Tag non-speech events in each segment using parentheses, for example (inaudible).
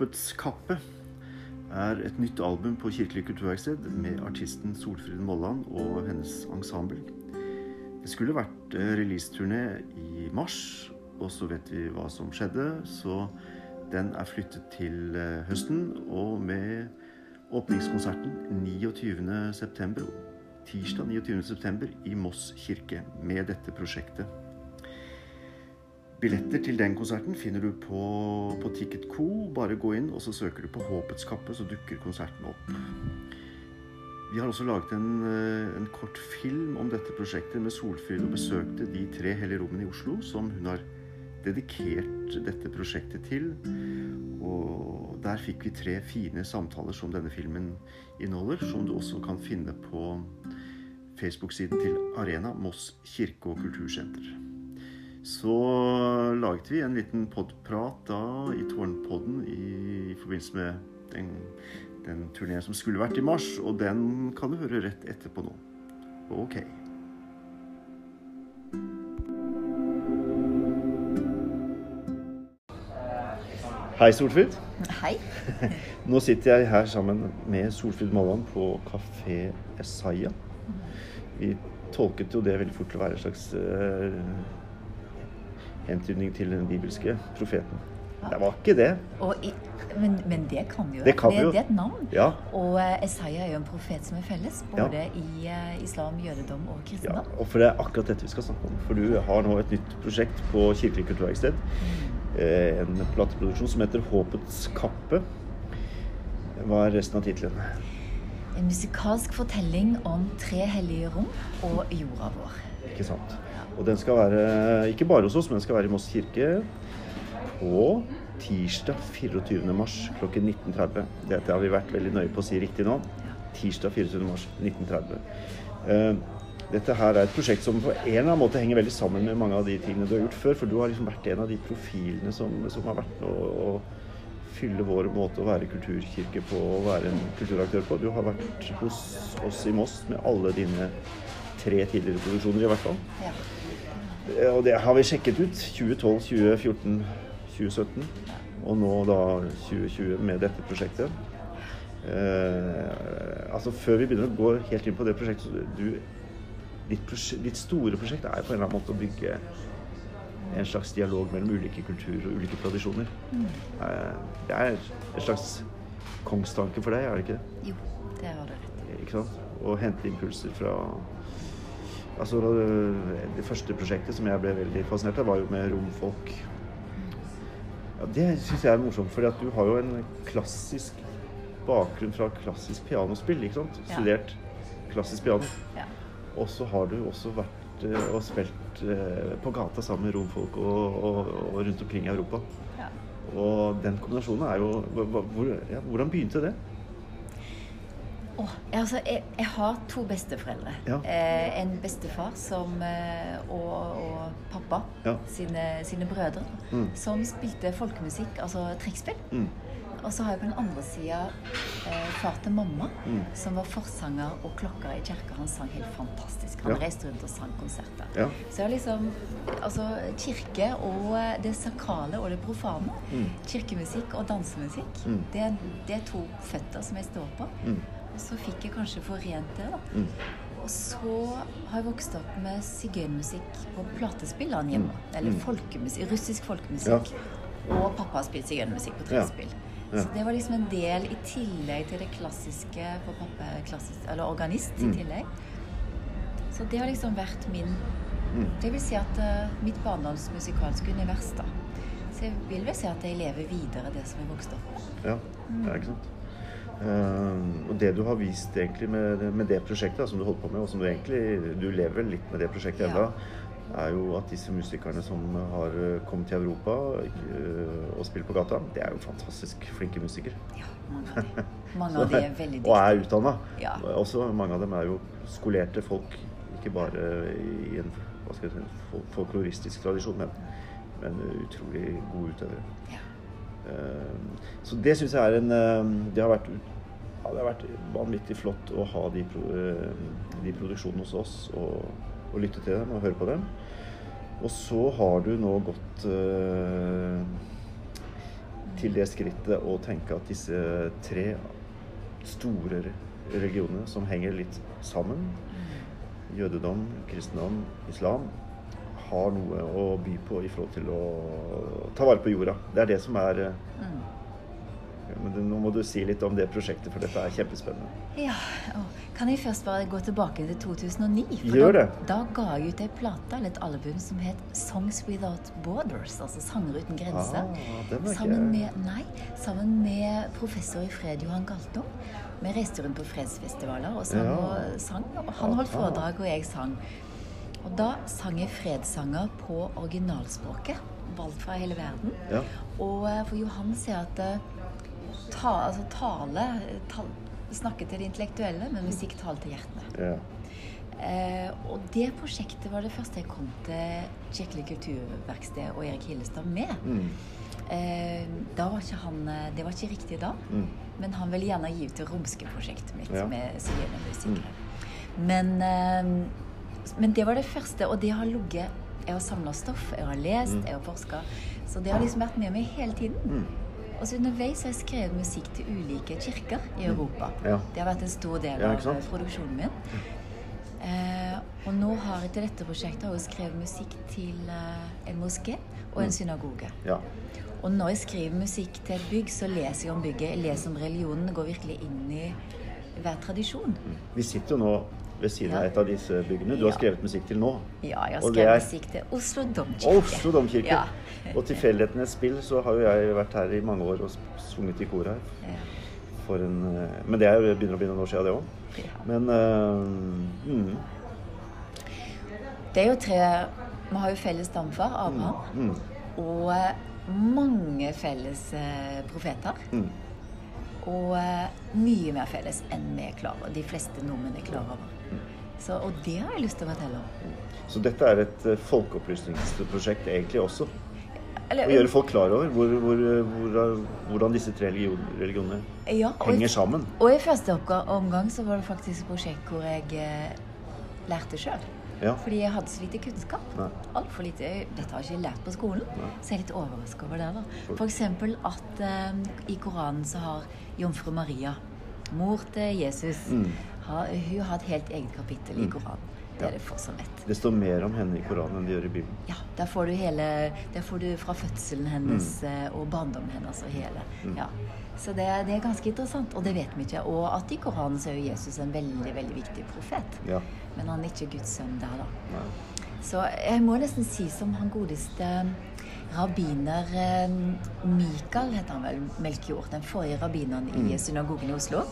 Håpets kappe er et nytt album på Kirkelig kulturverksted med artisten Solfrid Molland og hennes ensemble. Det skulle vært eh, releaseturné i mars, og så vet vi hva som skjedde. Så den er flyttet til eh, høsten, og med åpningskonserten 29.9. Tirsdag 29.9. i Moss kirke med dette prosjektet. Billetter til den konserten finner du på, på Ticket.co. Bare gå inn, og så søker du på Håpets kappe, så dukker konserten opp. Vi har også laget en, eh, en kort film om dette prosjektet med Solfrid og besøkte de tre hellige rommene i Oslo som hun har dedikert dette prosjektet til. Og der fikk vi tre fine samtaler som denne filmen inneholder, som du også kan finne på Facebook-siden til Arena Moss kirke- og kultursenter. Så laget vi en liten podprat da i Tårnpodden i, i forbindelse med den, den turneen som skulle vært i mars, og den kan du høre rett etterpå nå. Ok. Hei, Solfrid. Hei. (laughs) Nå sitter jeg her sammen med Solfrid Molland på Kafé Esaya. Vi tolket jo det veldig fort til å være en slags uh, hentydning til den bibelske profeten. Det var ikke det. I, men, men, det kan jo det. Kan det, jo. det er et navn. Ja. Og uh, er jo en profet som er felles, både ja. i uh, islam, jødedom og kristendom. Ja, og for det er akkurat dette vi skal snakke om. For du har nå et nytt prosjekt på Kirkelig kulturverksted. Mm. Uh, en plateproduksjon som heter Håpets kappe. Hva er resten av tittelen? En musikalsk fortelling om tre hellige rom og jorda vår. Ikke sant. Og den skal være ikke bare hos oss, men den skal være i Moss kirke på tirsdag 24. mars klokken 19.30. Dette har vi vært veldig nøye på å si riktig nå. Tirsdag 24. mars 1930. Dette her er et prosjekt som på en eller annen måte henger veldig sammen med mange av de tingene du har gjort før. For du har liksom vært en av de profilene som, som har vært med å fylle vår måte å være kulturkirke på og være en kulturaktør på. Du har vært hos oss i Moss med alle dine tre tidligere produksjoner, i hvert fall. Ja. Og det har vi sjekket ut. 2012, 2014, 2017. Og nå da 2020 med dette prosjektet. Eh, altså Før vi begynner å gå helt inn på det prosjektet du, ditt, prosjekt, ditt, store prosjekt er på en eller annen måte å bygge en slags dialog mellom ulike kulturer og ulike tradisjoner. Mm. Eh, det er en slags kongstanke for deg, er det ikke det? Jo, det har du rett i. Ikke sant? Å hente impulser fra Altså, det første prosjektet som jeg ble veldig fascinert av, var jo med romfolk. Ja, det syns jeg er morsomt, for du har jo en klassisk bakgrunn fra klassisk pianospill. ikke sant? Ja. Studert klassisk piano. Ja. Og så har du også vært uh, og spilt uh, på gata sammen med romfolk og, og, og rundt omkring i Europa. Ja. Og den kombinasjonen er jo hvor, Hvordan begynte det? Oh, altså, jeg, jeg, har to besteforeldre. Ja. Eh, en bestefar som, eh, og, og, pappa, ja. sine, sine, brødre, mm. som spilte folkemusikk, altså trekkspill. Mm. Og så har jeg på den andre sida eh, far til mamma, mm. som var forsanger og klokker i kirka. Han sang helt fantastisk. Han ja. reiste rundt og sang konserter. Ja. Så jeg liksom Altså kirke og det sakrale og det profane. Mm. Kirkemusikk og dansemusikk. Mm. Det, det, er to føtter som jeg står på. Mm. Så fikk jeg kanskje forent det, da. Mm. Og så har jeg vokst opp med sigøynermusikk på platespillene hjemme. Mm. Eller mm. folkemusikk, russisk folkemusikk. Ja. Og pappa har spilt sigøynermusikk på trespill. Ja. Ja. Så det var liksom en del i tillegg til det klassiske for pappa, klassisk, eller organist i mm. tillegg. Så det har liksom vært min mm. Det vil si at uh, mitt barndomsmusikalske univers, da. Så jeg vil vel si at jeg lever videre det som jeg vokste opp med. Ja, det er ikke sant. Uh, og det du har vist egentlig med, med det prosjektet som du holdt på med, og som du egentlig du lever litt med det prosjektet ja. ennå, er jo at disse musikerne som har eh, kommet til Europa uh, og spiller på gata, det er jo fantastisk flinke musikere. Ja, mange av de, (laughs) mange av de er veldig dyktige. Og er utdanna. Ja. Også mange av dem er jo skolerte folk, ikke bare i en hva skal jeg si, folkloristisk tradisjon, men, men utrolig gode utøvere. Ja. Eh, så det syns jeg er en eh, Det har vært, ja, det har vært vanvittig flott å ha de, eh, de produksjonene hos oss og, og, lytte til dem og høre på dem. Og så har du nå gått til det skrittet å tenke at disse tre store religionene som henger litt sammen, jødedom, kristendom, islam, har noe å by på i forhold til å ta vare på jorda. Det er det som er mm. Men nå må du si litt om det prosjektet, for dette er kjempespennende. Ja, Kan jeg først bare gå tilbake til 2009? For Gjør det. Da, da ga jeg ut ei plate, eller et album, som het 'Songs Without Borders'. Altså sanger uten grenser. Ah, sammen, med, nei, sammen med professor i fred Johan Galtung. Vi reiste rundt på fredsfestivaler og sang, ja. og sang. Og han holdt foredrag, og jeg sang. Og da sang jeg fredssanger på originalspråket, valgt fra hele verden. Ja. Og eh, for Johan sier at eh, ta, altså, tale tal, Snakke til det intellektuelle, men musikk taler til hjertene. Ja. Eh, og det prosjektet var det første jeg kom til Kirkelig kulturverksted og Erik Hillestad med. Mm. Eh, da var ikke han, eh, det var ikke riktig da, mm. men han ville gjerne gi ut det romske prosjektet mitt ja. med sivile musikere. Mm. Men, eh, men, det var det første, og det har ligget Jeg har samla stoff, jeg har lest, mm. jeg har forska. Så det har liksom vært med meg hele tiden. Mm. Og så underveis har jeg skrevet musikk til ulike kirker i mm. Europa. Ja. Det har vært en stor del av produksjonen min. Eh, og nå har jeg til dette prosjektet har jeg skrevet musikk til eh, en moské og en mm. synagoge. Ja. Og når jeg skriver musikk til et bygg, så leser jeg om bygget. Jeg leser om religionen. Går virkelig inn i hver tradisjon. Vi sitter jo nå ved siden av et av disse byggene du har skrevet musikk til nå. Ja, jeg har skrevet er... musikk til Oslo domkirke. Oslo domkirke. Ja. og tilfeldighetenes spill så har jo jeg vært her i mange år og sunget i kor her. Ja. En, eh, men det er, jo begynner å begynne noen år siden, det òg. Ja. Men uh, mm. Det er jo tre Vi har jo felles stamfar, Abraham, mm. Mm. og eh, mange felles profeter. Mm. Og mye mer felles enn vi er klar over. De fleste nordmenn er klar over. Så, og det har jeg lyst til å fortelle om. Så dette er et uh, folkeopplysningsprosjekt egentlig også? Eller, å gjøre folk klar over hvor, hvor, hvor, hvordan disse tre religionene ja, henger i, sammen. Og i første omgang så var det faktisk et prosjekt hvor jeg eh, lærte sjøl. Ja. Fordi jeg hadde så lite kunnskap. Altfor lite. Dette har jeg ikke lært på skolen. Nei. Så jeg er litt overraska over det. da. F.eks. at eh, i Koranen så har jomfru Maria, mor til Jesus, mm har, hun har et helt eget kapittel i mm. Koranen. Det er det få som vet. Det står mer om henne i Koranen enn det gjør i Bibelen. Ja, der får du hele Der får du fra fødselen hennes mm. Eh, og barndommen hennes og hele. Mm. Ja. Så det, det, er ganske interessant, og det vet vi ikke. Og at i Koranen så er jo Jesus en veldig veldig viktig profet. Ja. Men han er ikke Guds sønn der, da. Nei. Så jeg må nesten si som han godeste rabbiner eh, Mikael, heter han vel, Melkjord. Den forrige rabbineren i mm. synagogen i Oslo.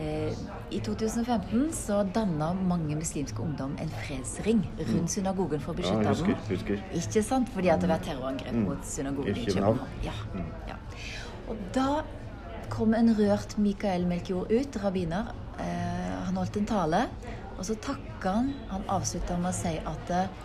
Eh, I 2015 så danna mange muslimske ungdom en fredsring rundt mm. synagogen for å beskytte ja, husker, husker. Ikke sant? Fordi at det var terrorangrep mm. mot synagogen i København. Ja, mm. ja. Og da kom en rørt Mikael Melchior ut, rabbiner. Eh, han holdt en tale, og så takka han. Han avslutta med å si at eh,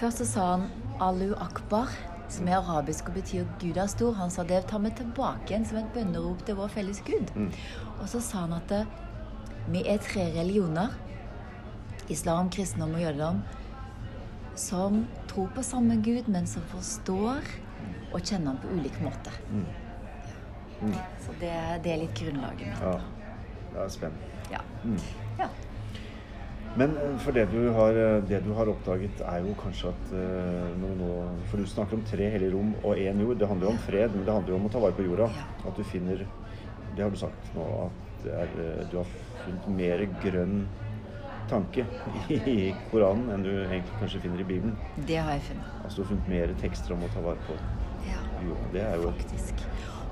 Først så sa han Alu akbar som er arabisk og betyr 'Gud er stor'. Han sa det tar vi tilbake igjen som et bønnerop til vår felles Gud. Mm. Og så sa han at det, vi er tre religioner, islam, kristendom og jødedom, som tror på samme Gud, men som forstår og kjenner ham på ulike måter. Mm. Mm. Så det, det, er litt grunnlaget mitt. Ja. Det er spennende. Ja. Mm. ja. Men eh, for det du, har, eh, det du har oppdaget, er jo kanskje at når nå, nå, For du snakker om tre hellige rom og én jord. Det handler jo om fred, men det handler jo om å ta vare på jorda. At du finner Det har du sagt nå, at er, du har funnet mer grønn tanke i Koranen enn du egentlig kanskje finner i Bibelen. Det har jeg funnet. Altså du har funnet mer tekster om å ta vare på jorda. Det er jo faktisk.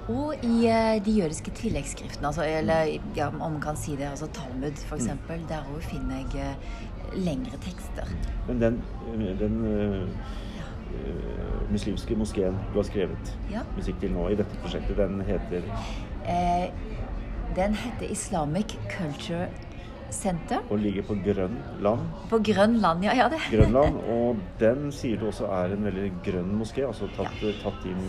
Og i uh, de jødiske tilleggsskriftene, altså, eller ja, om man kan si det, altså Talmud f.eks., mm. der òg finner jeg uh, lengre tekster. Men den, den uh, muslimske moskeen du har skrevet ja. musikk til nå i dette prosjektet, den heter Den heter Islamic Culture Center. Og ligger på grønn land. På grønn land, ja. ja det. Grønland, (laughs) Og den sier du også er en veldig grønn moské, altså tatt, ja. tatt inn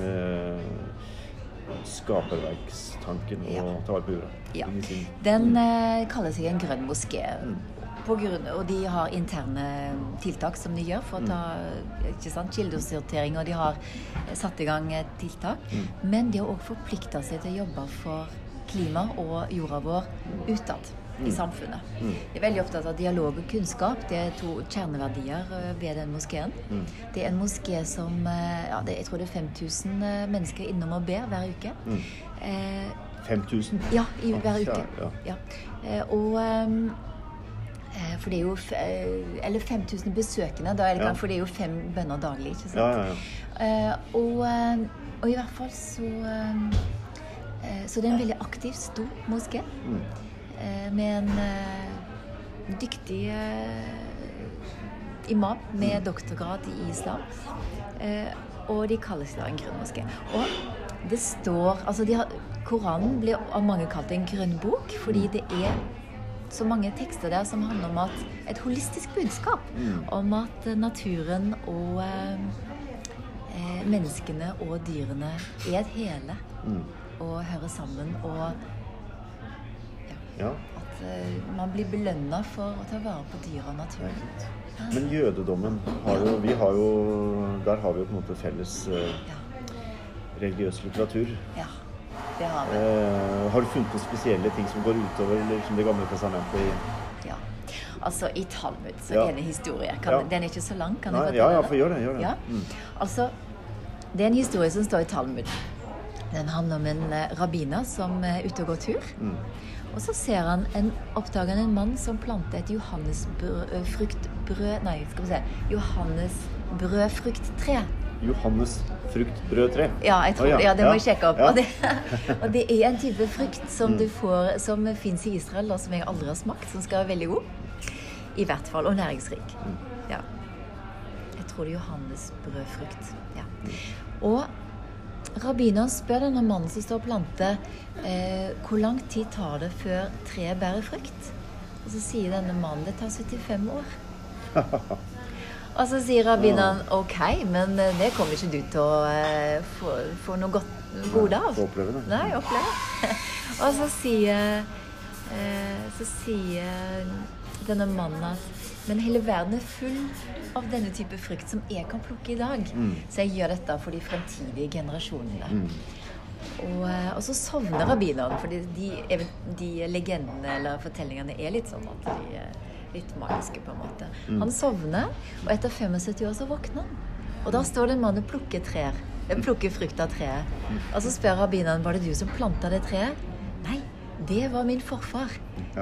skaperverkstanken og ja. ta vare på jorda. Ja. Den eh, kaller seg en grønn moské. Mm. grunn, og de har interne tiltak som de gjør for å ta ikke sant, kildesortering, og de har satt i gang tiltak. Mm. Men de har òg forplikta seg til å jobbe for klima og jorda vår utad i mm. samfunnet. Mm. Jeg er veldig opptatt av dialog og kunnskap. Det er to kjerneverdier eh, ved den moskeen. Mm. Det er en moské som eh, ja, det, Jeg tror det er 5000 eh, mennesker innom og ber hver uke. Mm. Eh, 5000? Ja, i, hver uke. Ja, ja. Eh, og Eh, for det er jo Eller 5000 besøkende. Da eller. For det er jo fem bønner daglig. ikke sant? Ja, ja, ja. Eh, og, og, i hvert fall så Så det er en veldig aktiv, stor moské. Mm. Med en dyktig imam med mm. doktorgrad i islam. Og de kalles da en grønn moské. Og det står Altså, de har, Koranen blir av mange kalt en grønn bok fordi mm. det er så mange tekster der som handler om at et holistisk budskap. Mm. Om at naturen og eh, eh, menneskene og dyrene er et hele. Og hører sammen. Og ja, at uh, man blir belønna for å ta vare på dyr og natur. Ja. Men jødedommen har jo Vi har jo Der har vi jo på en måte felles eh, religiøs litteratur. Ja. Det har vi. Uh, har du funnet noen spesielle ting som går utover liksom det gamle testamentet? Ja. Altså, I Talmud så ja. er det historie. Kan, ja. Den er ikke så lang. Kan Nei, fortelle ja, ja, for gjør det. Gjør det. Ja. Mm. Altså, det er en historie som står i Talmud. Den handler om en uh, rabbiner som er ute og går tur. Mm. Og så ser han en, oppdager han en mann som planter et johannesfruktbrød Nei, skal vi se Johannesbrødfrukttre. Johannes fruktbrødtre? Ja, jeg tror, ja. ja, det må jeg sjekke opp. Ja. Og, det, (laughs) og, det, er en type frukt som mm. du får, som fins i Israel, og som jeg aldri har smakt, som skal være veldig god. I hvert fall. Og næringsrik. Mm. Ja. Jeg tror det er johannesbrødfrukt. Ja. Og rabbineren spør denne mannen som står og planter, eh, hvor lang tid tar det før treet bærer frukt? Og så sier denne mannen det tar 75 år. (laughs) Og så sier rabbineren OK, men eh, det kommer ikke du til å eh, få, få, noe godt, gode av. Få oppleve det. Nei, oppleve. (laughs) og så sier, eh, så sier denne mannen at men hele verden er full av denne type frukt som jeg kan plukke i dag. Mm. Så jeg gjør dette for de fremtidige generasjonene. Mm. Og, og, så sovner rabbinerne, for de, de, legendene eller fortellingene er litt sånn at de er litt magiske, på en måte. Mm. Han sovner, og etter 75 år så våkner han. Og da står det en mann og plukker trær. Plukker frukt av treet. Mm. Og så spør rabbineren var det du som planta det treet. Det var min forfar.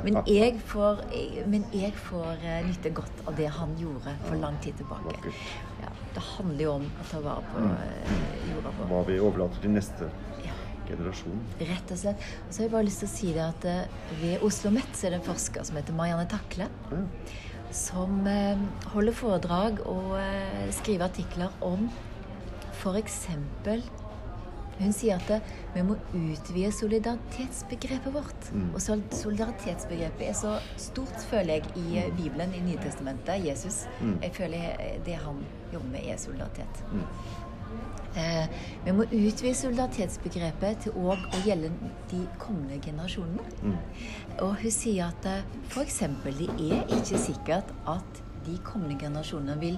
Men jeg får, men jeg får eh, nytte godt av det han gjorde for lang tid tilbake. Ja, det handler jo om å ta vare på mm. eh, jorda vår. Hva vi overlater til neste generasjon. Rett og slett. Og så har jeg bare lyst til å si det at eh, ved Oslo Met så er det en forsker som heter Marianne Takle. Ja. Som holder foredrag og skriver artikler om f.eks. Hun sier at vi må utvide solidaritetsbegrepet vårt. Mm. Og solidaritetsbegrepet er så stort, føler jeg, i mm. Bibelen, i Nytestamentet. Jesus. Mm. Jeg føler det han jobber med, er solidaritet. Mm. Eh, vi må utvide solidaritetsbegrepet til òg å gjelde de kommende generasjonene. Mm. Og hun sier at eh, f.eks. det er ikke sikkert at de kommende generasjonene vil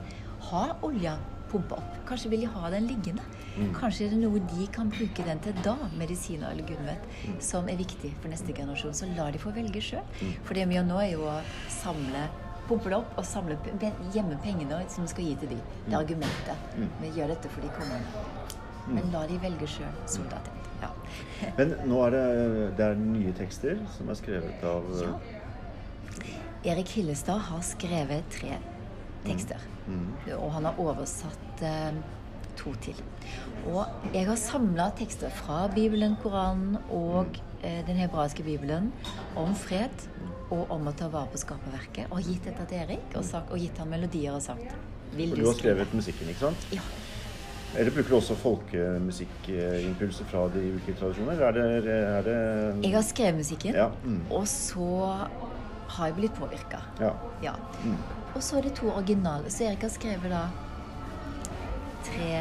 ha olja pumpa opp. Kanskje vil de ha den liggende. Mm. Kanskje er det noe de kan bruke den til da, medisiner eller gud mm. som er viktig for neste generasjon. Så la de få velge sjøl. Mm. For det vi gjør nå, er jo å samle pumpe det opp og samle, gjemme pengene som vi skal gi til de. Det er mm. argumentet. Mm. Vi gjør dette for de kommende. Mm. Men la de velge sjøl. Soldatet. Ja. (laughs) Men nå er det, det er nye tekster som er skrevet av ja. Erik Hillestad har skrevet tre tekster. Og han har oversatt eh, to til. Og jeg har samla tekster fra Bibelen, Koranen og eh, den hebraiske bibelen om fred, og om å ta vare på skaperverket. Og gitt dette til Erik, og, sagt, og gitt han melodier og sagt vil du, du har skrevet musikken, ikke sant? Ja. Eller bruker du også folkemusikkimpulser fra de ulike tradisjoner? Er det, er det Jeg har skrevet musikken, ja. mm. og så har jeg blitt påvirka. Ja. ja. Mm. Og så er det to originale. Så Erik har skrevet da tre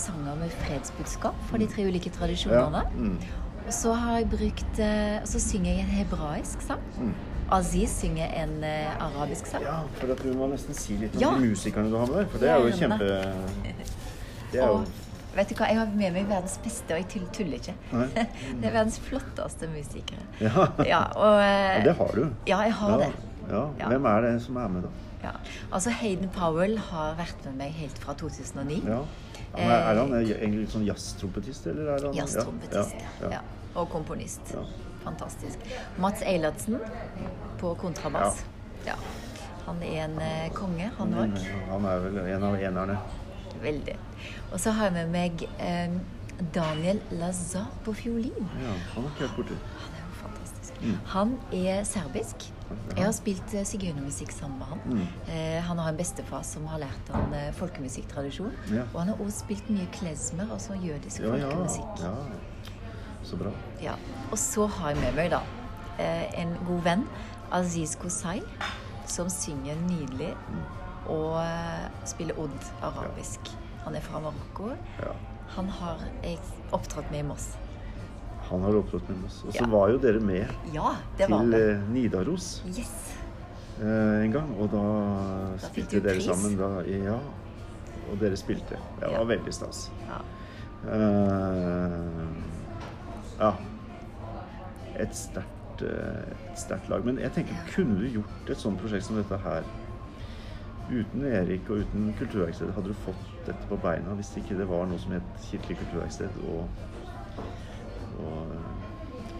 sanger med fredsbudskap for de tre ulike tradisjonene. Ja. Mm. Og så har jeg brukt eh, Og så synger jeg en hebraisk sang. Mm. Aziz synger en uh, arabisk sang. Ja, for at du må nesten si litt om ja. de musikerne du har med deg, For det er jo kjempe Det er jo Vet du hva, Jeg har med meg verdens beste, og jeg tuller ikke. (laughs) det er verdens flotteste musikere. Ja, ja og, uh, det har du. Ja, jeg har ja. det. Ja. Hvem er det som er med, da? Ja. Altså Hayden Powell har vært med meg helt fra 2009. Ja. Er, er han egentlig litt sånn jazztrompetist, eller er han Jazztrompetist, ja. ja. Og komponist. Fantastisk. Mats Eilertsen på kontrabass. Ja. Han er en uh, konge, han òg. Han er vel en av enerne. Veldig. Og så har jeg med meg um, Daniel Lazar på fiolin. Ja, han er ikke helt borte. Mm. Han er serbisk. Jeg har spilt uh, sigøynermusikk sammen med han. Mm. Eh, han har en bestefar som har lært han uh, folkemusikktradisjon. Ja. Og han har også spilt mye klezmer, altså jødisk ja, folkemusikk. Ja. Så bra. Ja. Og så har jeg med meg da en god venn, Aziz Kosai, som synger nydelig mm. og spiller odd arabisk. Han er fra Marokko. Han har jeg opptrådt med i Moss. Han har opptrådt med oss. Og så ja. var jo dere med ja, til eh, Nidaros yes. eh, en gang. Og da, da spilte dere pris. sammen. Da, ja. Og dere spilte. Det var veldig stas. Ja. Eh, ja. Et sterkt, eh, lag. Men jeg tenker, kunne du gjort et sånt prosjekt som dette her uten Erik og uten Kulturverkstedet? Hadde du fått dette på beina hvis ikke det var noe som het Kirkelig kulturverksted? og og eh,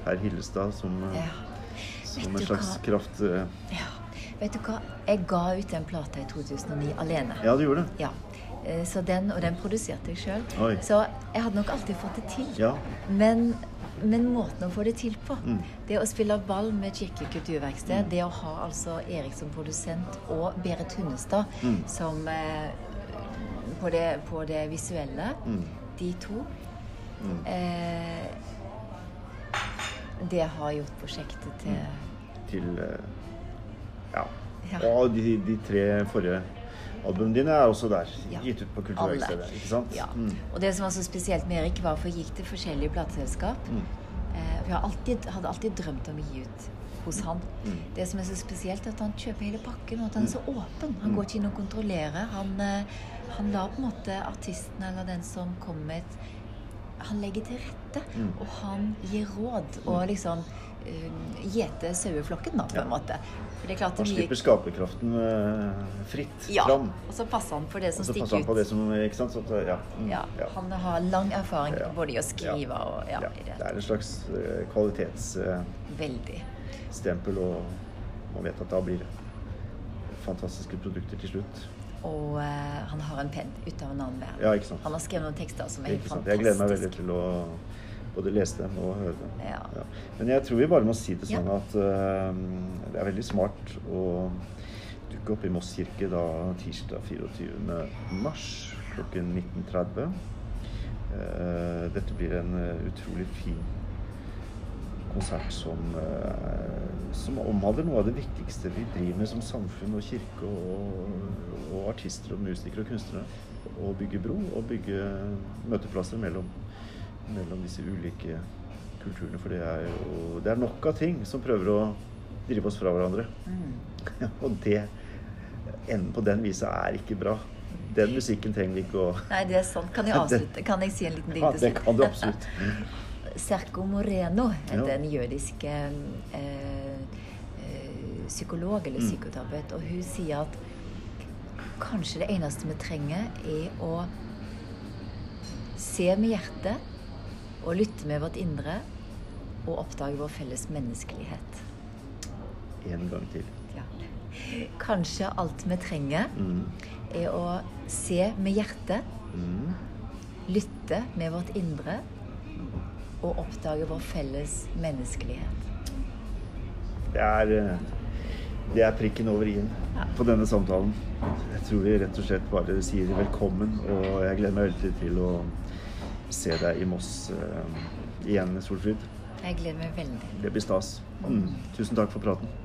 herr Hillestad som, eh, ja. som en slags hva? kraft... Eh. Ja. Vet du hva? Jeg ga ut den plata i 2009 alene. Ja, du gjorde det? Ja. Så den, og den produserte jeg sjøl. Så jeg hadde nok alltid fått det til. Ja. Men, men, måten å få det til på mm. Det å spille ball med Kirkelig kulturverksted, mm. det å ha altså Erik som produsent og Berit Hunnestad mm. som eh, på, det, på, det, visuelle, mm. de to mm. eh, det har gjort prosjektet til mm. Til eh, Ja. ja. Og de, de, tre forrige albumene dine er også der. Ja. Gitt ut på Kulturverkstedet. Ikke sant? Ja. Mm. Og det som var så spesielt med Erik, var for gikk til forskjellige plateselskap. Mm. Eh, jeg alltid, hadde alltid drømt om å gi ut hos han. Mm. Det som er så spesielt, er at han kjøper hele pakken, og at han er så mm. åpen. Han mm. går ikke inn og kontrollerer. Han, eh, han lar på en måte artisten eller den som kommer med et han legger til rette, mm. og han gir råd. Og mm. liksom uh, gjeter saueflokken, da, på en måte. For det er klart det han slipper skaperkraften uh, fritt ja, fram. Og så passer han på det som stikker ut. Det som? Så, ja. Mm, ja, Han har lang erfaring både i å skrive og ja, i det. Det er en slags uh, kvalitetsstempel, Veldig. og man vet at da blir det fantastiske produkter til slutt. Og uh, han har en penn ut av en annen verden. Ja, ikke sant. Han har skrevet noen tekster som er helt fantastiske. Jeg gleder meg veldig til å både lese dem og høre dem. Ja. Ja. Men jeg tror vi bare må si det sånn ja. at uh, det er veldig smart å dukke opp i Moss kirke da tirsdag 24. mars klokken 19.30. Uh, eh, dette blir en utrolig fin konsert som, uh, som, omhandler noe av det viktigste vi driver med som samfunn og kirke og artister og musikere og kunstnere. Å bygge bro og bygge møteplasser mellom, mellom disse ulike kulturene. For det er jo det er nok av ting som prøver å drive oss fra hverandre. Mm. (laughs) og det enden på den visa er ikke bra. Den musikken trenger vi ikke å Nei, det er sånn. Kan jeg (laughs) avslutte? Kan jeg si en liten ting til slutt? Ja, det kan du absolutt. (laughs) Serco Moreno heter ja. en jødisk eh, eh, psykolog eller psykoterapeut. Og hun sier at kanskje det eneste vi trenger, er å se med hjertet og lytte med vårt indre og oppdage vår felles menneskelighet. En gang til. Ja. Kanskje alt vi trenger, mm. er å se med hjertet, mm. lytte med vårt indre og oppdage vår felles menneskelighet. Det er, eh, det er prikken over i-en ja. på denne samtalen. Jeg tror vi rett og slett bare sier velkommen, og jeg gleder meg veldig til å se deg i Moss uh, igjen, Solfrid. Jeg gleder meg veldig. Det blir stas. Mm. Tusen takk for praten.